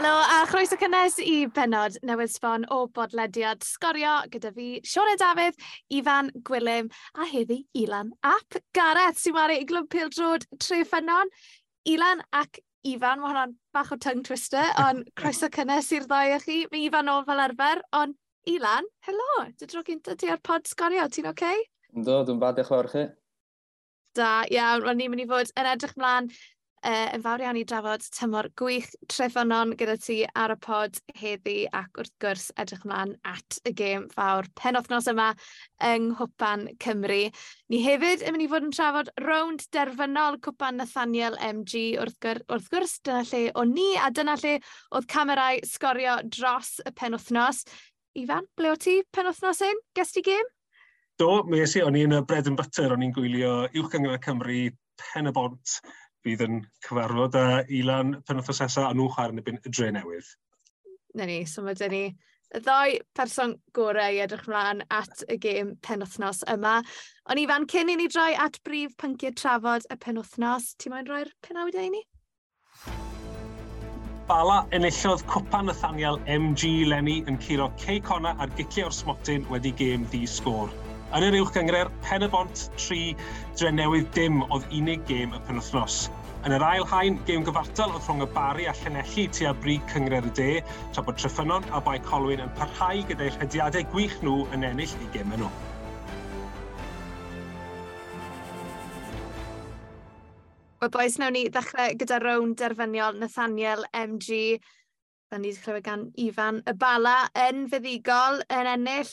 Helo a chroeso cynnes i benod newydd sbon o bodlediad sgorio gyda fi Sione Dafydd, Ifan Gwilym a heddi Ilan Ap Gareth sy'n maru i glwb pildrod tre ffynnon. Ilan ac Ifan, mae hwnna'n bach o tongue twister, ond croeso cynnes i'r ddoi o chi. Mae Ifan o fel arfer, ond Ilan, helo, dy dro gyntaf ti ar pod sgorio, ti'n oce? Okay? Do, dwi'n bad eich chi. Da, iawn, ro'n ni'n mynd i fod yn edrych mlaen uh, yn fawr iawn i drafod tymor gwych trefynon gyda ti ar y pod heddi ac wrth gwrs edrych ymlaen at y gêm fawr penwthnos yma yng Nghwpan Cymru. Ni hefyd yn mynd i fod yn trafod rownd derfynol Cwpan Nathaniel MG wrth, gwr wrth gwrs dyna lle o ni a dyna lle oedd camerau sgorio dros y penwthnos. Ifan, ble o ti penwthnos hyn? Gest ti gêm? Do, mi esi, o'n i'n bread and butter, o'n i'n gwylio Uwch Gyngor Cymru, Pen y Bont, bydd yn cyfarfod â Ilan penwthos nesaf a nhw'n chwarae yn y byn y dre newydd. Na ni, so mae dyn ni y ddoi person gorau i edrych mlaen at y gêm penwthnos yma. O'n i fan cyn i ni droi at brif pynciau trafod y penwthnos. Ti'n moyn roi'r penawdau i ni? Bala enillodd cwpan Nathaniel MG Lenny yn curo Cey Conna ar giciau o'r smotyn wedi gêm ddi sgôr. Yn yr uwch gyngre'r Pen y Bont 3 drenewydd dim oedd unig gêm y penwthnos. Yn yr ail hain, gêm gyfartal oedd rhwng y bari a llanelli tu a brig cyngre'r y de, tra bod Tryffynon a Bai Colwyn yn parhau gyda'i rhediadau gwych nhw yn ennill i gêm nhw. Wel boes, nawn ni ddechrau gyda rown derfyniol Nathaniel MG. Da ni wedi clywed gan Ifan y Bala yn fyddigol yn ennill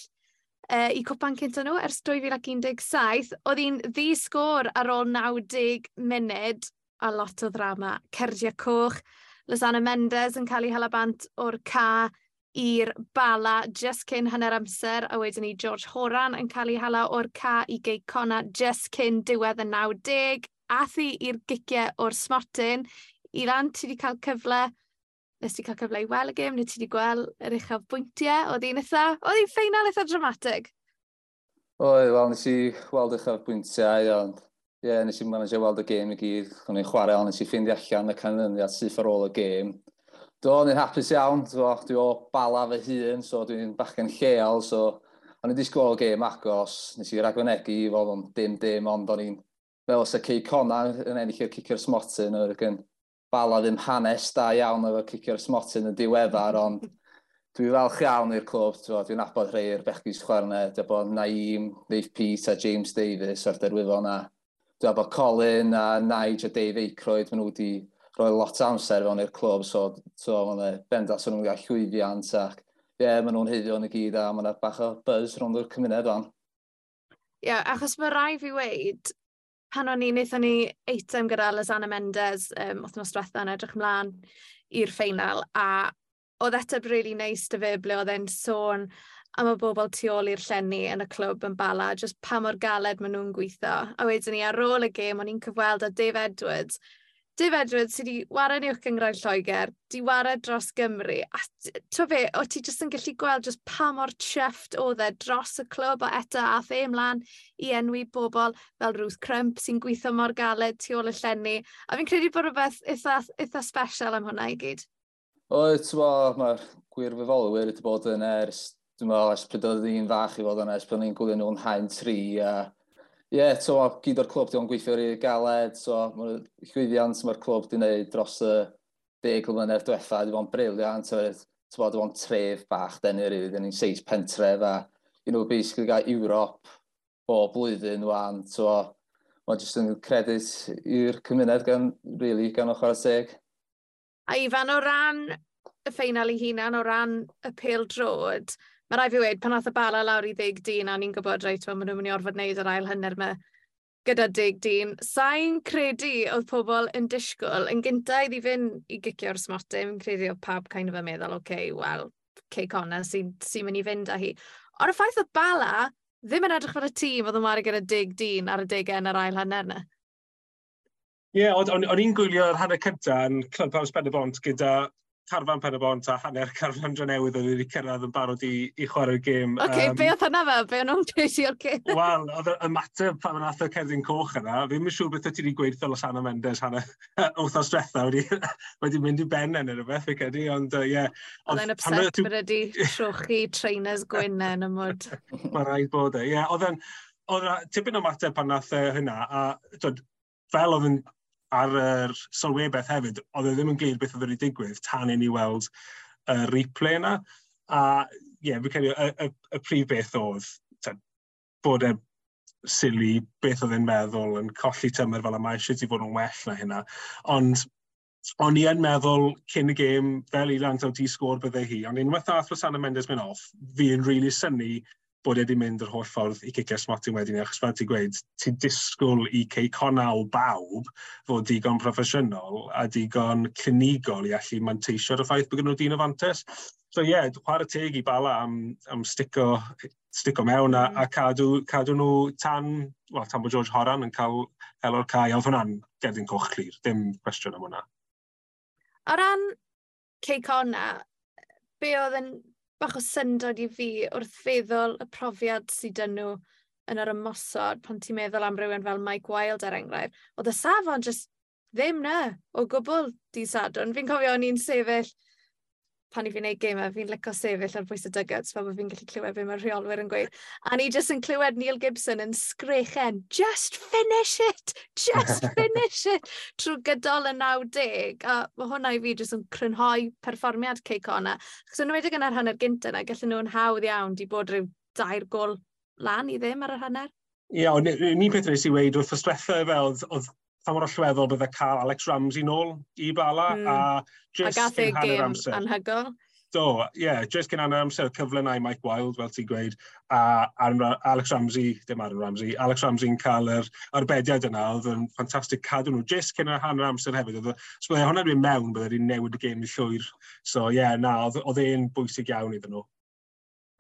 uh, i cwpan cynta nhw ers 2017. Oedd hi'n ddi sgôr ar ôl 90 munud a lot o ddrama. Cerdia Coch, Lysana Mendes yn cael ei halabant o'r ca i'r bala just cyn hanner amser, a wedyn ni George Horan yn cael ei hala o'r ca i gei cona just cyn diwedd y 90. Athi i'r giciau o'r smotyn. Ilan, ti wedi cael cyfle nes ti cael cyfle i weld y gym, neu ti wedi gweld yr uchaf bwyntiau, oedd hi'n eitha, oedd hi'n ffeinal eitha dramatig? Oedd, wel, nes i weld uchaf bwyntiau, ond ie, yeah, nes i manage weld y gêm i gyd, o'n i'n chwarae, ond nes i ffeindio allan y canlyniad syth ar ôl y gêm. Do, o'n i'n hapus iawn, do, dwi o bala fy hun, so dwi'n bachgen lleol, so o'n i'n disgwyl y gêm agos, nes i ragwynegu, fod o'n dim dim, ond o'n i'n fel os y cei cona yn ennill i'r cicio'r smotyn, o'r bala ddim hanes da iawn efo cicio'r smotyn yn diweddar, ond dwi'n falch iawn i'r clwb, dwi'n abod rhai i'r bechgis chwarae, dwi'n bod Naim, Dave Pete a James Davis ar derwyddon na. Dwi'n abod Colin a Nige a Dave Aykroyd, maen nhw wedi rhoi lot amser fewn i'r clwb, so, so maen nhw bendas o'n nhw'n e- gael llwyddiant ac ie, yeah, maen nhw'n heiddio yn y gyd a maen nhw'n bach o buzz rhwng o'r cymuned o'n. Ie, yeah, achos mae rai fi weid, pan o'n i, wnaethon ni eitem gyda Lozana Mendes, um, othnos diwetha yn edrych ymlaen i'r ffeinal a oedd eteb really nice dy fe ble oedd e'n sôn am y bobl tu ôl i'r llenni yn y clwb yn bala, just pa mor galed maen nhw'n gweithio. A wedyn ni ar ôl y gêm, o'n i'n cyfweld â Dave Edwards, Dave Edwards sydd wedi wared i'w gyngraedd Lloegr, di wared dros Gymru, a to fe, o ti jyst yn gallu gweld just pa mor chyfft oedd e dros y clwb o eto a fe ymlaen i enwi bobl fel Ruth Crump sy'n gweithio mor galed tu ôl y llenni, a fi'n credu bod rhywbeth eitha, eitha special am hwnna i gyd. O, ti'n mae'r gwir fyfolwyr wedi bod yn ers, dwi'n meddwl, ers pryd oedd un fach i fod yn ers pryd o'n i'n gwylio nhw'n haen tri, a Ie, yeah, to, gyd o'r clwb diolch yn gweithio i'r galed, so mae'r llwyddiant mae'r clwb wedi wneud dros y deg mlynedd diwetha, di fo'n briliant, wedi di fo'n tref bach denu rili, dyn ni'n seis pentref a you know, basically gael Ewrop bob blwyddyn wan, so mae'n jyst yn credit i'r cymuned gan, really, gan ochr y teg. A Ifan, o ran y ffeinal ei hunan, o ran y pêl drod, Mae rai fi wedi, pan nath y bala lawr i ddeg dyn, a ni'n gwybod reit, maen nhw'n mynd i orfod wneud yr ail hynny'r yma gyda deg dyn. Sa'n credu oedd pobl yn disgwyl yn gyntaf iddi fynd i gicio'r smoty, yn credu oedd pawb kind of yn meddwl, oce, okay, wel, cei conna sy'n sy, mynd i fynd â hi. Ond y ffaith oedd bala ddim yn edrych fel y tîm oedd yn wario gyda deg dyn ar y degau yr ail hanner yna. Ie, yeah, o'n i'n gwylio'r hanner cyntaf yn Clwb Clubhouse Benebont gyda carfan pen y bont a hanner carfan dro newydd oedd wedi cyrraedd yn barod i, i chwarae'r gêm. Oce, okay, um, be oedd hynna fel? Be o'n nhw'n crazy o'r gêm? Wel, oedd y mater pan nath y cerdyn coch yna, fi'n mynd siŵr beth ti wedi gweud fel Losana Mendes hanner wrthos diwetha wedi, wedi mynd i ben yn yr yfeth, fi'n credu, ond ie. Uh, yeah, oedd e'n upset bod wedi trochi trainers gwynen yn ymwyd. Mae rhaid bod e, ie. Yeah, oedd e'n oedd tipyn o mater pan nath hynna, a fel oedd yn ar yr sylwebaeth hefyd, oedd e ddim yn glir beth oedd wedi digwydd tan i ni weld y uh, replay yna. A ie, yeah, fi'n credu y, y, y prif beth oedd ta, bod e sili beth oedd e'n meddwl yn colli tymor fel yma, eisiau ti fod yn well na hynna. Ond o'n i yn meddwl cyn y gêm fel i lan Lantaw ti sgwr bydde hi, ond unwaith ath Rosanna Mendes mynd off, fi'n rili really syni bod e wedi mynd yr holl ffordd i cicio Smarty wedyn, achos fel ti'n gweud, ti'n disgwyl i ceiconal bawb fod digon proffesiynol a digon clinigol i allu manteisio ar y ffaith bod gen nhw dyn o fantes. So ie, yeah, chwarae teg i bala am, am stico, stico mewn a, a cadw, cadw nhw tan, well, tan bod George Horan yn cael elor cae, oedd hwnna'n gerdyn coch clir, dim cwestiwn am hwnna. O ran ceicona, be oedd yn bach o syndod i fi wrth feddwl y profiad sydd dyn nhw yn yr ymosod, pan ti'n meddwl am rhywun fel Mike Wilde er enghraifft, oedd y safon just ddim na o gwbl di sadwn. Fi'n cofio o'n i'n sefyll pan i fi'n neud gemau, fi'n licio sefyll ar bwys y dygots fel bod fi'n gallu clywed beth mae'r rheolwyr yn gweud. A ni jyst yn clywed Neil Gibson yn sgrechen, just finish it, just finish it, trwy gydol y 90. A mae hwnna i fi jyst yn crynhoi perfformiad Ceic Ona. Chos yn wedi gynnar hanner gyntaf yna, gallen nhw'n hawdd iawn di bod rhyw dair gol lan i ddim ar y hanner. Ie, yeah, ond un peth nes i wedi wrth ystwetha fel oedd pa mor allweddol bydde cael Alex Ramsey nôl i Bala, mm. a just a gath ei amser. anhygol. Do, ie, yeah, just cyn anna amser cyfle na i Mike Wild, fel ti'n gweud, a Alex Ramsey, dim Aaron Ramsey, Alex Ramsey'n cael yr arbediad yna, oedd yn ffantastig cadw nhw, just cyn hanner amser hefyd, oedd, so bydde hwnna dwi'n mewn, bydde ni'n newid y gêm yn llwyr, so ie, yeah, na, oedd e'n bwysig iawn iddyn nhw.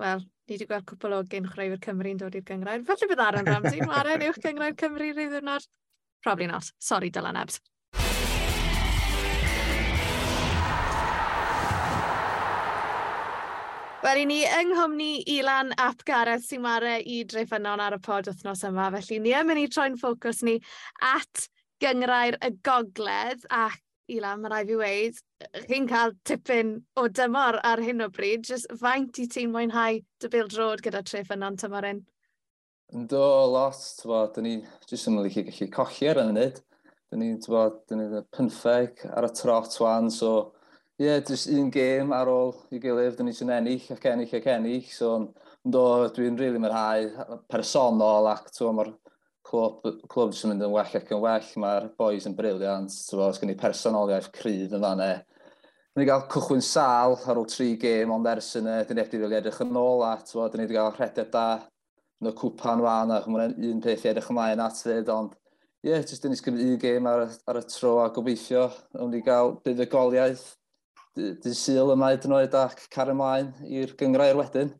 Wel, ni wedi gweld cwpl o gen chwaraewyr Cymru'n dod i'r gyngrair, felly bydd Aaron Ramsey, mae Aaron uwch gyngrair Cymru rhyw ddwrnod. Probably not. Sorry, Dylan Ebs. Wel, i ni yng Nghymru, Ilan ap Gareth sy'n mare i dreifynon ar y pod wythnos yma, felly ni yn mynd i troi'n ffocws ni at gyngrair y gogledd ac Ilan, mae rai fi weid, chi'n cael tipyn o dymor ar hyn o bryd, jyst faint i ti'n mwynhau dy bil drod gyda trefynon tymor un? Yn do, lot, twa, dyn ni jyst yn mynd i gallu colli ar y munud. Dyn ni'n bod, dyn ni'n pynffeg ar y trot wan, so ie, yeah, jyst un gêm ar ôl i gilydd, dyn ni sy'n ennill ac ennill ac ennill, so yn do, dwi'n rili really mwynhau personol ac twa, mae'r clwb, clwb sy'n mynd yn well ac yn well, mae'r boys yn briliant, twa, os gen i personoliaeth cryf yn fanna. Dyn ni gael cychwyn sal ar ôl tri gêm, ond ers yna, dyn ni wedi edrych yn ôl a, at, dyn ni wedi cael rhedeg da, yn y cwpan wan, ac mae'n un peth i edrych ymlaen at fyd, ond ie, yeah, jyst yn ysgrifennu un gêm ar, ar y tro a gobeithio, ond i gael bydd y goliaeth, dy syl yma ydyn nhw ac car ymlaen i'r gyngrair wedyn.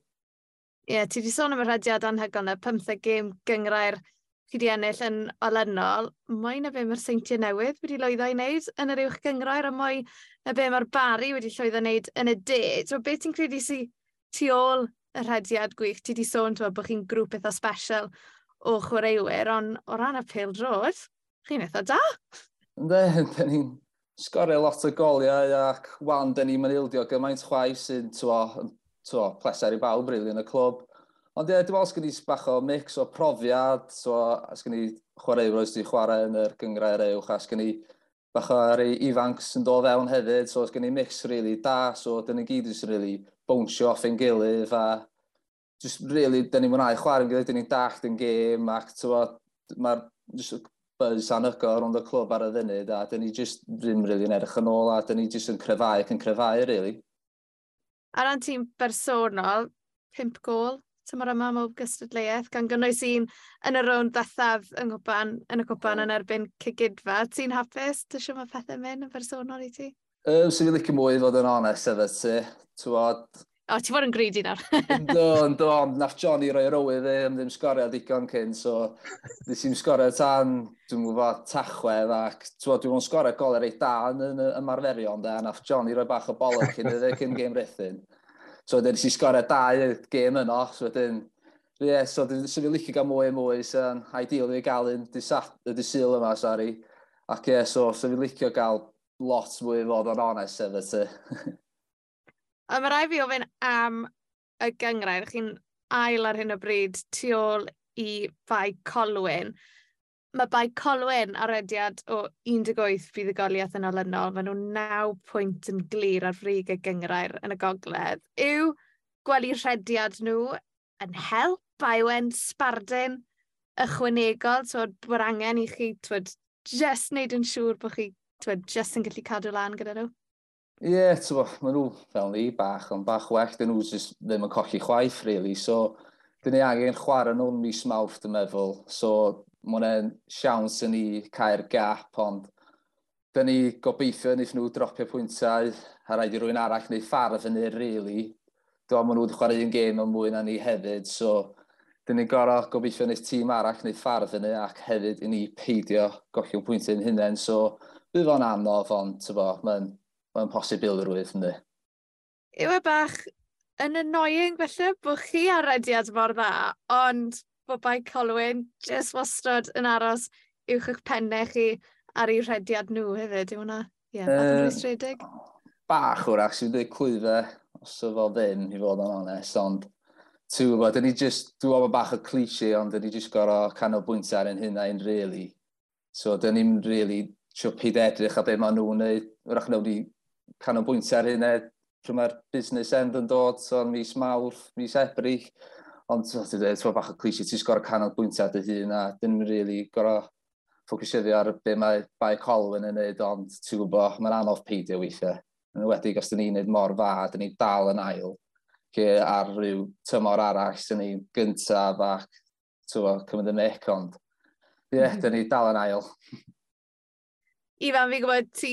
Ie, yeah, ti wedi sôn am y rhediad anhygol na 15 gêm gyngrair chi wedi ennill yn olynol. Mwy na be mae'r seintiau newydd wedi lwyddo i wneud yn yr uwch gyngrair a mwy na be mae'r bari wedi llwyddo i wneud yn y de. So, beth ti'n credu sy'n tu ôl y rhediad gwych. Ti wedi sôn twa, bod chi'n grŵp eitha special o chwaraewyr, ond o ran y pêl drod, chi'n eitha da? Ne, da ni'n sgorio lot o goliau ac wan, da ni'n manildio gymaint chwaith sy'n twa, pleser i bawb rili yn y clwb. Ond ie, dwi'n meddwl sgan i bach o mix o profiad, so sgan i chwaraewyr oes di chwarae yn yr gyngrau'r ewch, a sgan i bach o rei ifanc sy'n dod fewn hefyd, so sgan i mix really da, so dyn ni gyd ys really bownsio off ein gilydd a just really, da ni'n mwynhau chwarae yn gilydd, da ni'n dallt yn gêm ac mae'r buzz anhygoel rond y clwb ar y ddynud a da ni just ddim really yn edrych yn ôl a da ni just yn crefau ac yn crefau, really. A ran tîm bersonol, pimp gol, tymor yma mewn gystadleuaeth, gan gynnwys un yn y rownd ddathaf yng Nghwpan, yn y cwpan yn erbyn cygydfa. Ti'n hapus? Dwi'n siŵr mae pethau mynd yn bersonol i ti? Um, so fi licio mwy fod yn onest efo ti. Tywod... O, ti fod yn greedy nawr. do, do, ond nath Johnny roi owydd e, am ddim sgorio digon cyn, so nes i'n sgorio tan, dwi'n gwybod, tachwedd, ac dwi'n dwi'n sgorio goler ei da yn y ymarferion, da, nath Johnny roi bach o bolwg cyn iddo cyn game rethyn. So wedyn nes i sgorio dau y gêm yno, so wedyn, ie, yeah, so dwi'n so, licio gael mwy a mwy, so'n ideal i gael un dysyl yma, sori. Ac ie, yeah, so, so fi'n licio gael lot mwy fod yn onest efo ti. a mae rai fi ofyn am y gyngrair. Chi'n ail ar hyn o bryd tu ôl i Fai Colwyn. Mae Bai Colwyn arediad o 18 bydd y buddugoliaeth yn olynol. Mae nhw'n 9 pwynt yn glir ar frig y gyngrair yn y gogledd. Yw gwely rhediad nhw yn help a sbardyn ychwanegol, so bod angen i chi twyd, just wneud yn siŵr bod chi twyd, just yn gallu cadw lan gyda nhw? Ie, yeah, tywa, maen nhw fel ni, bach, ond bach well, dyn nhw just ddim yn colli chwaith, really. So, dyn ni angen chwarae nhw'n mis mawrth, dwi'n meddwl. So, mae hwnna'n siawns yn ni cael gap, ond dyn ni gobeithio wnaeth nhw dropio pwyntau, a rhaid i rhywun arall neu ffarf yn ei, really. Dwi'n maen nhw wedi chwarae un gêm yn mwy na ni hefyd, so dyn ni gorau gobeithio wnaeth tîm arall neu ffarf yn ei, ac hefyd i ni peidio golli'n pwyntau'n hynny. So, bydd o'n anodd, ond tybo, mae'n mae posibilrwydd, ynddi. Yw e bach yn annoying felly bod chi ar rediad mor dda, ond bod bai Colwyn jyst wastod yn aros uwch eich pennau chi ar ei rhediad nhw hefyd, yw hwnna? Ie, yeah, uh, rwystredig. Bach wrach, sy'n dweud clwyfau, os o fo ddim, i fod yn onest, ond ti'n gwybod, dyn ni just, dwi'n gwybod bach o cliché, ond dyn ni just gorau canolbwyntio ar ein hynna un, really. So, dyn ni'n really sio pyd edrych a be maen nhw'n neud. Wrach nhw wedi canolbwyntio ar hynny, lle mae'r busnes end yn dod, so mis mawrth, mis ebrych. Ond ti'n dweud, ti'n bach o clisi, ti'n sgor canolbwyntio ar dy hun a dyn nhw'n rili really gorau ffocysiofi ar be mae Bai Colwyn yn neud, ond ti'n gwybod, mae'n anodd peidio weithiau. Yn wedi, os dyn ni'n neud mor dda, dyn ni'n dal yn ail lle ar rhyw tymor arall, dyn ni'n gyntaf ac cymryd y mic, ond ie, yeah, dyn ni dal yn ail. Ifan, fi'n gwybod ti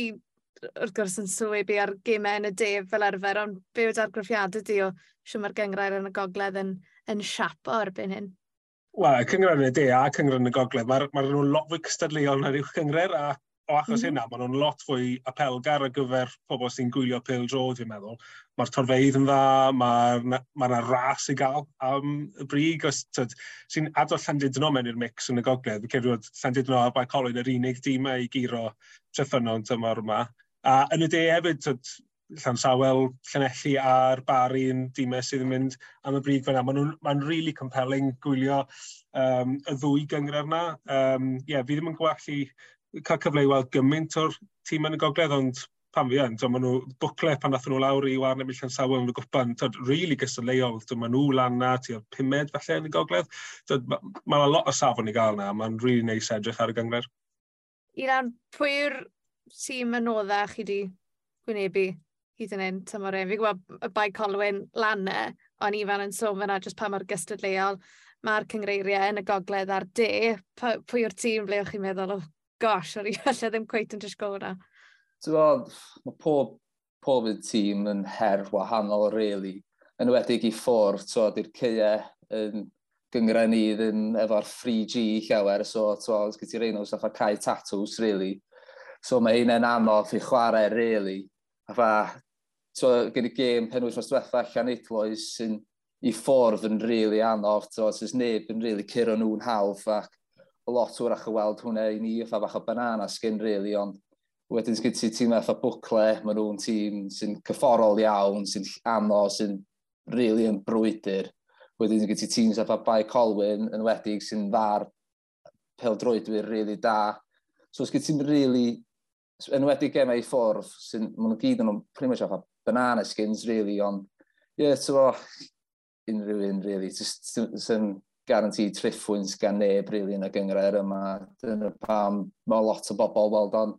wrth gwrs yn swyb ar gymau yn y def fel arfer, ond be yw'r argraffiadau di o siw mae'r gyngrair yn y gogledd yn, yn siap o erbyn hyn? Wel, cyngred yn y de a cyngred yn y gogledd, mae'r ma nhw'n lot fwy cystadleuol na'r uwch cyngred a o achos mm. hynna, maen nhw'n lot fwy apelgar ar gyfer pobl sy'n gwylio pil drod, fi'n meddwl. Mae'r torfeidd yn dda, mae'r ma, ma ras i gael am y brig, os sy'n adol Llandudno mewn i'r mix yn y gogledd. Fi'n cefnir bod Llandudno a Bae Colwyn yr unig dîmau e i giro tryffynon tymor yma. A yn y de hefyd, tyd, Llansawel, Llanelli a'r Bari'n yn dîmau e sydd yn mynd am y brig fyna. Mae'n ma really compelling gwylio um, y ddwy gyngor yna. Um, yeah, fi ddim yn gwallu cael cyfle i weld gymaint o'r tîm yn y gogledd, ond pan fi yn, maen nhw bwcle pan nath nhw lawr i warn emill yn sawl yn y gwpan, tyd, really gystadleuol, tyd, maen nhw lan na, ti o'r pumed falle yn y gogledd, tyd, mae ma lot o safon i gael na, mae'n really neis edrych ar y gangler. Ilan, pwy yw'r tîm yn odda chi wedi gwynebu hyd yn un tymor un? Fi'n gwybod y bai Colwyn lan e, na, ond Ifan yn sôn fyna jyst pa mae'r gystadleuol, mae'r cyngreiriau yn y gogledd ar de. Pwy yw'r tîm ble o'ch chi'n meddwl o gosh, ar i falle ddim cweith yn disgwyl hwnna. Ti'n mae pob, pob un tîm yn her wahanol, really. Yn wedig i ffwrdd, so, di'r ceau yn gyngre ni ddim efo'r 3G llawer, so, so, sgyd ti reino stuff a cae tatws, really. So, mae hynny'n anodd i chwarae, really. A fa, so, gen i gêm pen wythnos diwetha allan eitloes sy'n i ffwrdd yn rili really anodd, so, sy'n neb yn rili really curo nhw'n hawdd, ac lot wrach o weld hwnna i ni, fatha bach o banana skin, really, ond wedyn sgyd ti tîm fatha bwcle, maen nhw'n tîm sy'n cyfforol iawn, sy'n anno, sy'n really yn brwydr. Wedyn sgyd ti tîm fatha Bai Colwyn yn wedig sy'n ddar peldroedwyr really da. So sgyd ti'n really, yn wedi gemau i ffwrdd, sy'n, maen nhw gyd yn nhw'n pretty much fatha banana skins really, ond ie, yeah, so unrhyw un really, just sy'n garanti triffwyns gan neb rili really, yn y gyngred yma. Dyna pam mae lot o bobl weld o'n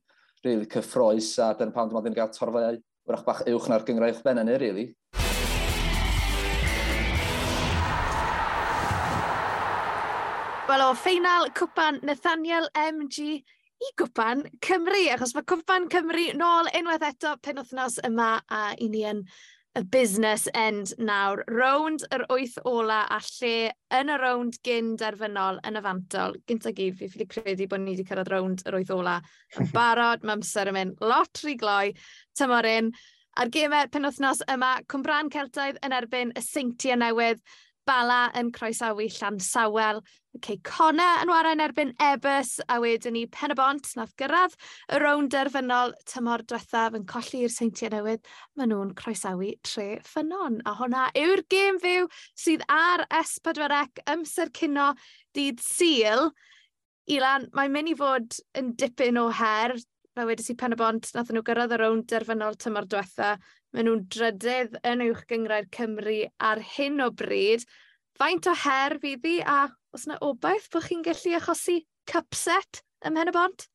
rili really cyffroes a dyna pam dyma ddim gael torfau wrach bach uwch na'r gyngred uwch ben ni rili. Really. Wel o, ffeinal cwpan Nathaniel MG i gwpan Cymru, achos mae Cwpan Cymru nôl unwaith eto penwthnos yma a i ni yn y busnes end nawr. Rownd yr wyth ola a lle yn y rownd gyn derfynol yn y fantol. Gynta ag fi ffili credu bod ni wedi cyrraedd rownd yr wyth ola. Yn barod, mae amser yn mynd lot rhy gloi. Tymor un, ar gemau penwthnos yma, Cwmbran Celtaidd yn erbyn y Seintiau Newydd Bala yn croesawu Llan Sawel, y Ceicona yn warau'n erbyn Ebus, a wedyn ni Pen y Bont nath gyrraedd y rown derfynol tymor diwethaf yn colli'r seintiau newydd. Maen nhw'n croesawu tre ffynon, a hwnna yw'r gêm fyw sydd ar S4C ymser cyno dydd syl. Ilan, mae'n mynd i fod yn dipyn o her, na wedi si Pen y Bont, nath nhw gyrraedd y rown derfynol tymor diwethaf, Maen nhw'n drydydd yn uwch gyngrair Cymru ar hyn o bryd. Faint o her fydd hi a os yna obaith bod chi'n gallu achosi cupset ym Mhen y Bont?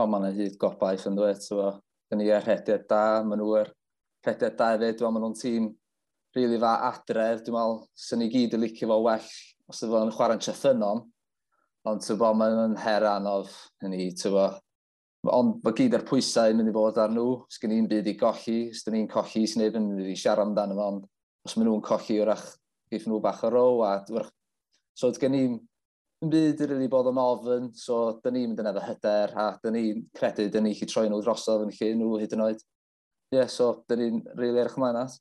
O, mae yna hyd gobaith yn dweud. So, Dyn ni ar rhediad da, maen nhw ar rhediad da hefyd. Maen nhw'n tîm rili really fa adref. Dwi'n meddwl, sy'n ni gyd yn licio fo well os ydy fo'n chwarae'n trethynon. Ond ti'n bod, mae'n her anodd hynny, ti'n bod, Ond mae gyd ar pwysau yn mynd i fod ar nhw. os gen i'n byd i golli, os dyn ni'n colli, sy'n neb yn mynd i siarad amdano fo, ond os maen nhw'n colli wrach geith nhw bach o row. A, wrach... So, gen i'n yn byd i'r really bod yn ofyn, so dyn ni'n mynd yn efo hyder, a dyn ni'n credu dyn ni'n chi troi nhw drosodd yn lle nhw hyd yn oed. Ie, yeah, so dyn ni'n rili really erich ymlaen at.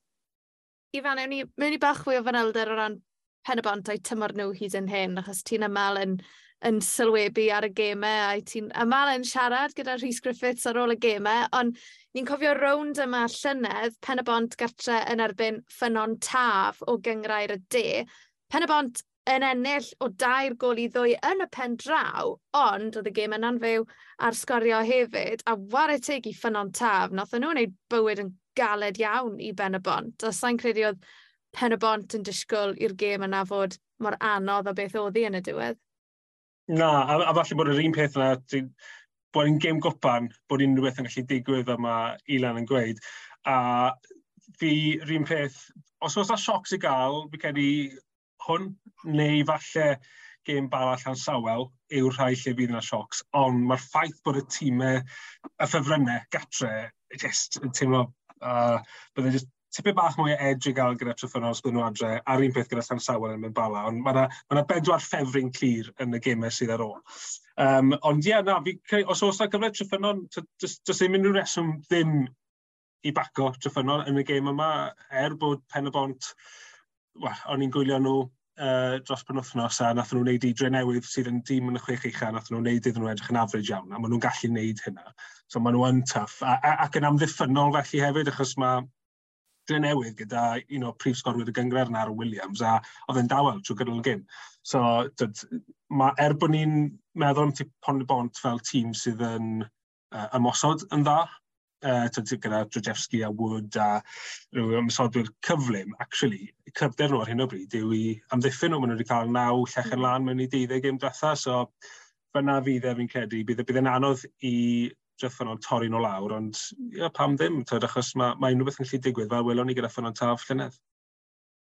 Ifan, ewn ni, mewn i bach fwy o fanylder o ran pen y bont a'i tymor nhw hyd yn hyn, achos ti'n aml yn yn sylwebu ar y gemau. A, ti'n aml yn siarad gyda Rhys Griffiths ar ôl y gemau, ond ni'n cofio rownd yma llynedd pen y bont gartre yn erbyn ffynon taf o gyngrair y de. Pen y bont yn ennill o dair gol i ddwy yn y pen draw, ond oedd y gêm yn anfyw ar sgorio hefyd, a war teg i ffynon taf, nath nhw'n gwneud bywyd yn galed iawn i Ben y Bont. A sa'n credu oedd Pen y Bont yn disgwyl i'r gêm yna fod mor anodd o beth oedd hi yn y diwedd. Na, a, a falle bod yr un peth yna, bod hi'n gêm gwpan, bod unrhyw beth yn gallu digwydd yma Ilan yn gweud. A fi, rhywun peth, os oes na siocs i gael, fi credu hwn, neu falle gêm bala allan sawel, yw'r rhai lle fydd yna siocs, ond mae'r ffaith bod y tîmau, y ffefrynnau, gatre, just yn teimlo, uh, byddai just tipyn bach mwy o edrych gael gyda Tryffynos dyn nhw adre, a'r un peth gyda Llan Sawl yn mynd bala, ond mae yna ma, bedwar ffefryn clir yn y gemau sydd ar ôl. Um, ond ie, yeah, na, fi, os oes yna gyfle Tryffynon, does ddim unrhyw reswm ddim i baco Tryffynon yn y gêm yma, er bod pen y bont, well, o'n i'n gwylio nhw uh, dros penwthnos a nath nhw wneud i dre newydd sydd yn dîm yn y chwech eicha, nath nhw wneud iddyn nhw edrych yn average iawn, a maen nhw'n gallu wneud hynna. So maen nhw yn tuff, a, a, ac yn amddiffynol felly hefyd, achos mae Drenewydd gyda un o prif sgorwyr y gyngred yn Aaron Williams, a oedd e'n dawel trwy gydol y gym. So, dyd, ma, er bod ni'n meddwl am tipon y bont fel tîm sydd yn uh, ymosod yn dda, uh, gyda Drojewski a Wood a rhyw ymsodwyr cyflym, actually, cyfder nhw ar hyn o bryd yw i amddiffyn nhw, maen nhw wedi cael naw llech yn hmm. lan mewn i deuddeg gym diwetha, so fyna fydd e fi'n credu, bydd, e, bydd e'n anodd i Ffynon torri nhw lawr, ond ia, pam ddim, tyd, achos mae, mae unrhyw beth yn gallu digwydd fel welon ni gyda Ffynon Taf llynedd.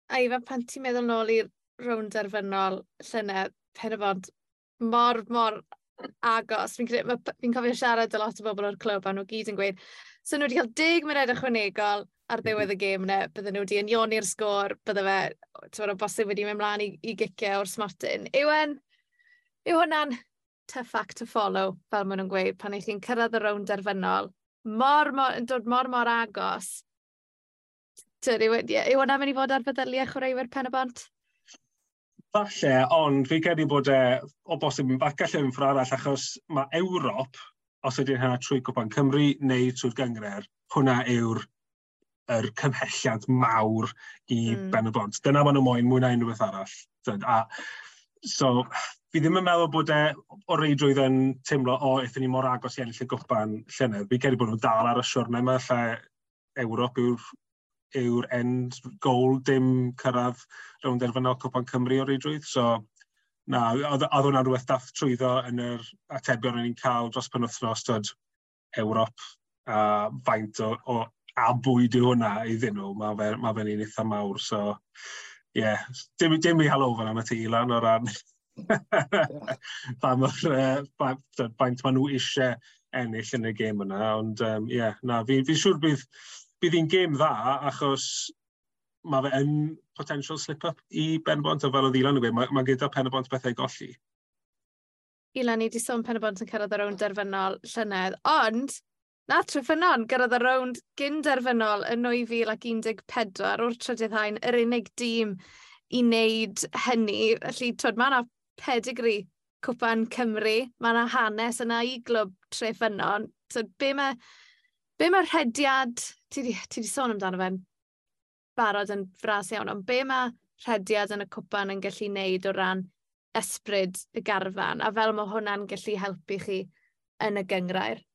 A Ifan, pan ti'n meddwl nôl i'r rownd arfynol llynedd, pen y bod mor, mor agos. Fi'n fi, cofio siarad â lot o bobl o'r clwb a nhw gyd yn gweud, so nhw wedi cael 10 munud ychwanegol ar ddiwedd y gêm yna, bydden nhw wedi enioni'r sgôr, bydde fe, ti'n bod, o bosib wedi mynd mlaen i, i gicio o'r smartyn. Yw yw hwnna'n tough act to follow, fel maen nhw'n gweud, pan eich chi'n cyrraedd y rownd derfynol, mor, mor, yn dod mor mor agos. Yw hwnna'n mynd i fod ar feddyliau chwaraewyr pen y bont? Falle, ond fi credu bod e, o bosib yn fac gallu ffordd arall, achos mae Ewrop, os ydy'n hynna trwy Cwpan Cymru neu trwy'r gyngred, hwnna yw'r er cymhelliad mawr i mm. Ben y Bont. Dyna maen nhw moyn mwy na unrhyw beth arall. A So, fi ddim yn meddwl bod e o reidrwydd yn teimlo, o, oh, eithon ni mor agos i ennill y gwpan llynedd. Fi'n credu bod nhw'n dal ar y siwrnau yma, lle Ewrop yw'r yw'r end goal dim cyrraedd rownd derfynol Cwpan Cymru o reidrwydd. So, na, oedd hwnna'n rhywbeth daff trwyddo yn yr atebion ni'n cael dros penwthnos dod Ewrop a faint o, o a bwyd yw hwnna iddyn nhw. Mae fe'n ma fe, ma fe un eitha mawr. So, yeah, dim, dim i halofan am y tîlan o ran pa mor uh, baint maen nhw eisiau ennill yn y gêm yna. Ond ie, um, yeah, na, fi, fi siŵr bydd, bydd hi'n gêm dda achos mae fe yn potential slip-up i Benbont a fel oedd Ilan yn gweud, mae, mae gyda Penbont bethau golli. Ilan, ni wedi sôn Penbont yn cyrraedd ar rownd derfynol llynedd, ond Na trefynon, gyrraedd y rownd gynderfynol yn 2014 o'r trydydd hain, yr unig dîm i wneud hynny. Felly, twyd, mae yna pedigri Cwpan Cymru, mae yna hanes yna i glwb trefynon. So, be mae, be mae rhediad, ti di, ti di sôn amdano fe'n barod yn fras iawn, ond be mae rhediad yn y cwpan yn gallu wneud o ran ysbryd y garfan, a fel mae hwnna'n gallu helpu chi yn y gyngrair?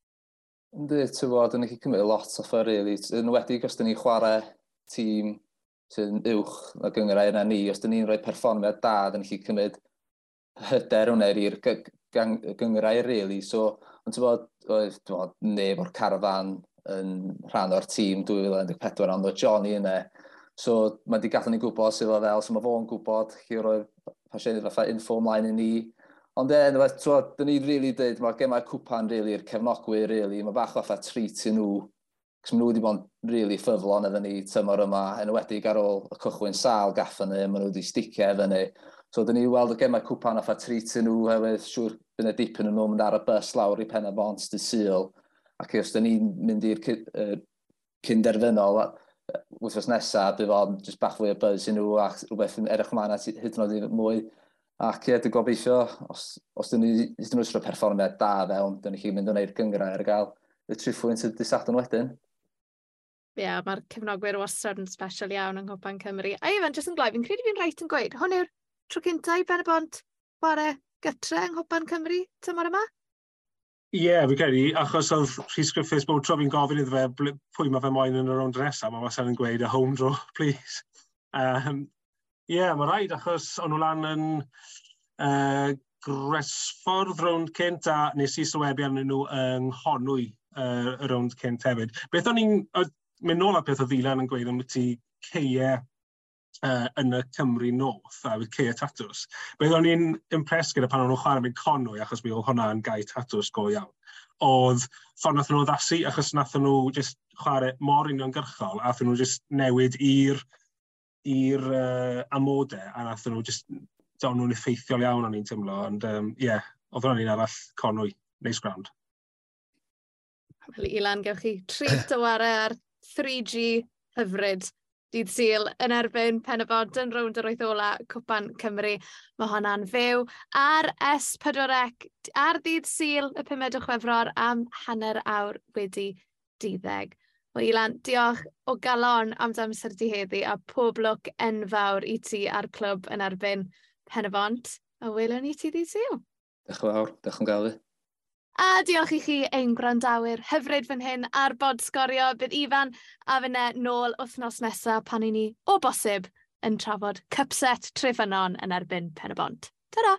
Ynddi, ti'n bod, yn gallu cymryd lot o ffer, really. Yn wedi, os da ni'n chwarae tîm sy'n uwch na gyngrau yna ni, os da ni'n rhoi perfformiad da, da ni'n cymryd hyder hwnna i'r gyngrau, really. So, ond ti'n bod, oedd bod, neb o'r carfan yn rhan o'r tîm 2014, ond o Johnny yna. So, mae wedi gallu ni gwybod sydd o fel, so mae fo'n gwybod chi roedd pasiennydd fatha info ymlaen i ni, Ond e, dyn ni'n rili dweud, mae'r gemau cwpan rili, really, cefnogwyr rili, mae bach fatha treat i nhw, cos nhw wedi bod yn rili ffyflon efo ni tymor yma, yn wedig ar ôl y cychwyn sal gaffon ni, maen nhw wedi sticio efo ni. So, dyn ni weld y gemau cwpan a treat i nhw hefyd, siŵr bydd y dipyn yn nhw mynd ar y bus lawr i pen y bont dy syl. Ac os dyn ni'n mynd i'r cynderfynol, wythnos nesaf, bydd o'n just bach fwy o buzz i nhw ac rhywbeth yn edrych mlaen at hyd yn oed mwy. Ac ie, dwi'n gobeithio, os, os dyn nhw'n rhoi perfformiad da fewn, dyn ni'n mynd o'n gwneud gyngrau ar gael y triffwynt y disadwn wedyn. Ie, yeah, mae'r cefnogwyr wastad yn special iawn yng Nghwpan Cymru. A Ifan, jyst yn glai, fi'n credu fi'n rhaid yn gweud, hwn yw'r tro cyntaf i Ben y Bont chwarae gytre yng Nghwpan Cymru tymor yma? Ie, yeah, fi'n credu, achos oedd Rhys Griffiths bod tro fi'n gofyn iddo fe pwy mae fe moyn yn y rownd nesaf, mae wastad yn gweud a home draw, please. Um, Ie, yeah, mae rhaid, achos o'n nhw lan yn uh, gresffordd rownd cynt a nes i sylwebu arnyn nhw yng Nghonwy uh, rownd cynt hefyd. Beth o'n i'n mynd nôl at beth o ddilan yn gweud am ti ceie uh, yn y Cymru North, a fydd ceie tatws. Beth o'n i'n impressed gyda pan o'n nhw'n chwarae mewn Conwy, achos mi oedd hwnna yn gai tatws go iawn, oedd ffordd nath nhw ddasu achos nath nhw just chwarae mor uniongyrchol, a nath nhw just newid i'r i'r uh, amodau a nath nhw just dawn nhw'n effeithiol iawn o'n i'n teimlo, ond ie, um, yeah, oedd hwnna'n un arall conwy, neis ground. Wel, Ilan, gewch chi treat o ware ar 3G hyfryd dydd syl yn erbyn pen y bod yn rownd yr oedd ola Cwpan Cymru. Mae hwnna'n fyw ar S4C ar dydd syl y 5 o chwefror am hanner awr wedi 12. Wel, Ilan, diolch o galon am amser di heddi a pob lwc enfawr i ti a'r clwb yn erbyn Penafont. A welwn ni ti ddi syl. Diolch yn fawr, diolch yn gael fi. A diolch i chi ein gwrandawyr hyfryd fan hyn ar bod sgorio bydd Ifan a fyne nôl wythnos nesaf pan i ni o bosib yn trafod cypset trefynon yn erbyn Penabont. Ta-ra!